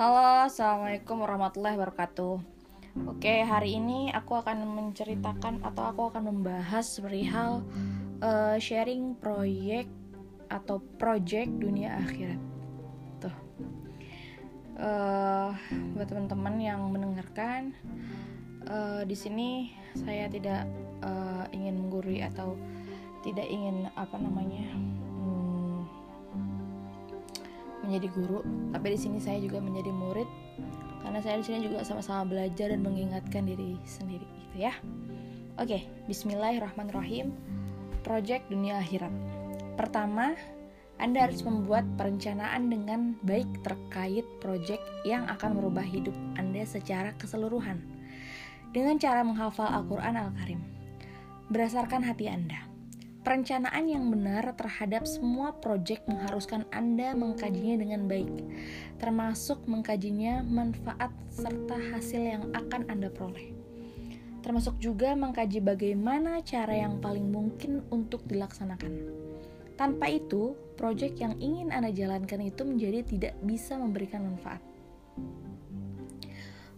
Halo, assalamualaikum warahmatullahi wabarakatuh. Oke, hari ini aku akan menceritakan atau aku akan membahas perihal uh, sharing proyek atau project dunia akhirat. Tuh, uh, buat teman-teman yang mendengarkan, uh, di sini saya tidak uh, ingin menggurui atau tidak ingin apa namanya menjadi guru, tapi di sini saya juga menjadi murid karena saya di sini juga sama-sama belajar dan mengingatkan diri sendiri gitu ya. Oke, bismillahirrahmanirrahim. Project dunia akhirat. Pertama, Anda harus membuat perencanaan dengan baik terkait project yang akan merubah hidup Anda secara keseluruhan dengan cara menghafal Al-Qur'an Al-Karim berdasarkan hati Anda. Perencanaan yang benar terhadap semua proyek mengharuskan Anda mengkajinya dengan baik, termasuk mengkajinya manfaat serta hasil yang akan Anda peroleh. Termasuk juga mengkaji bagaimana cara yang paling mungkin untuk dilaksanakan. Tanpa itu, proyek yang ingin Anda jalankan itu menjadi tidak bisa memberikan manfaat.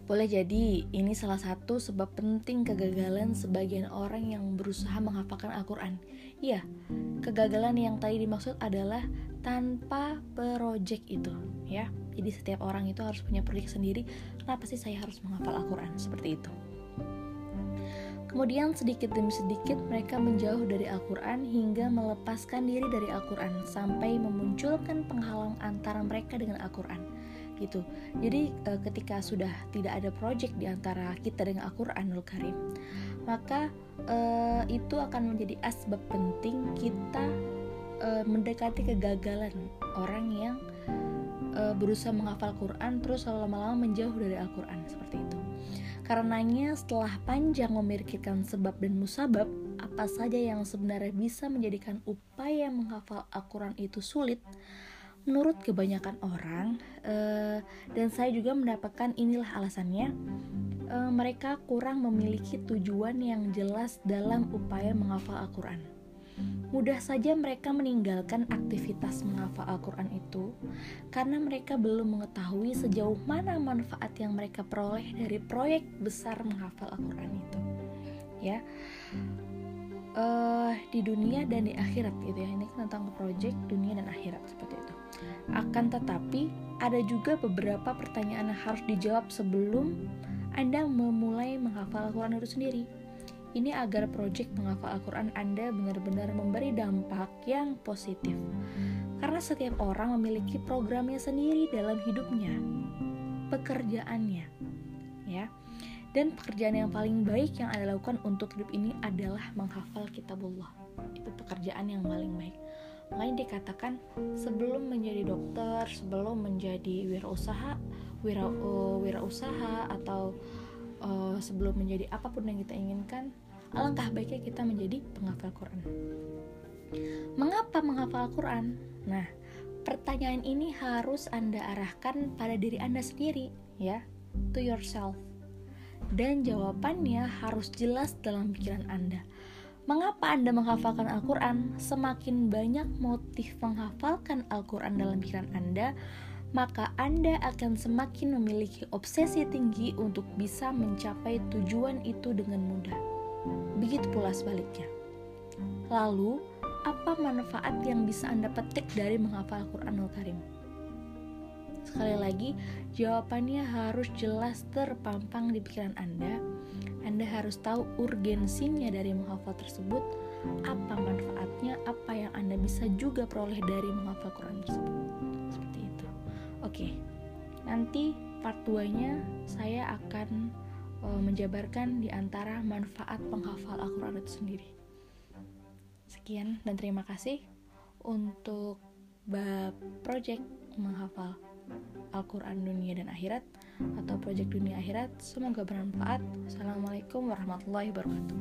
Boleh jadi ini salah satu sebab penting kegagalan sebagian orang yang berusaha menghafalkan Al-Quran. Iya, kegagalan yang tadi dimaksud adalah tanpa project itu, ya. Jadi setiap orang itu harus punya project sendiri. Kenapa sih saya harus menghafal Al-Quran seperti itu? Kemudian sedikit demi sedikit mereka menjauh dari Al-Quran hingga melepaskan diri dari Al-Quran sampai memunculkan penghalang antara mereka dengan Al-Quran gitu. Jadi uh, ketika sudah tidak ada project di antara kita dengan Al-Qur'anul Karim, maka uh, itu akan menjadi asbab penting kita uh, mendekati kegagalan orang yang uh, berusaha menghafal Quran terus lama-lama menjauh dari Al-Qur'an seperti itu. Karenanya setelah panjang memikirkan sebab dan musabab, apa saja yang sebenarnya bisa menjadikan upaya menghafal Al-Quran itu sulit, menurut kebanyakan orang uh, dan saya juga mendapatkan inilah alasannya uh, mereka kurang memiliki tujuan yang jelas dalam upaya menghafal Al-Quran. Mudah saja mereka meninggalkan aktivitas menghafal Al-Quran itu karena mereka belum mengetahui sejauh mana manfaat yang mereka peroleh dari proyek besar menghafal Al-Quran itu. Ya, uh, di dunia dan di akhirat gitu ya. Ini kan tentang proyek dunia dan akhirat seperti itu. Akan tetapi, ada juga beberapa pertanyaan yang harus dijawab sebelum Anda memulai menghafal Al-Quran itu sendiri. Ini agar proyek menghafal Al-Quran Anda benar-benar memberi dampak yang positif. Karena setiap orang memiliki programnya sendiri dalam hidupnya, pekerjaannya. Ya. Dan pekerjaan yang paling baik yang Anda lakukan untuk hidup ini adalah menghafal kitabullah. Itu pekerjaan yang paling baik. Makanya dikatakan sebelum menjadi dokter sebelum menjadi wirausaha wira uh, wirausaha atau uh, sebelum menjadi apa pun yang kita inginkan alangkah baiknya kita menjadi penghafal Quran. Mengapa menghafal Quran? Nah pertanyaan ini harus anda arahkan pada diri anda sendiri ya to yourself dan jawabannya harus jelas dalam pikiran anda Mengapa Anda menghafalkan Al-Quran? Semakin banyak motif menghafalkan Al-Quran dalam pikiran Anda, maka Anda akan semakin memiliki obsesi tinggi untuk bisa mencapai tujuan itu dengan mudah. Begitu pula sebaliknya. Lalu, apa manfaat yang bisa Anda petik dari menghafal Al-Quranul Karim? Sekali lagi, jawabannya harus jelas terpampang di pikiran Anda anda harus tahu urgensinya dari menghafal tersebut, apa manfaatnya, apa yang Anda bisa juga peroleh dari menghafal Quran tersebut. Seperti itu. Oke. Nanti part 2-nya saya akan uh, menjabarkan di antara manfaat penghafal Al-Qur'an itu sendiri. Sekian dan terima kasih untuk bab project menghafal Al-Quran dunia dan akhirat atau proyek dunia akhirat. Semoga bermanfaat. Assalamualaikum warahmatullahi wabarakatuh.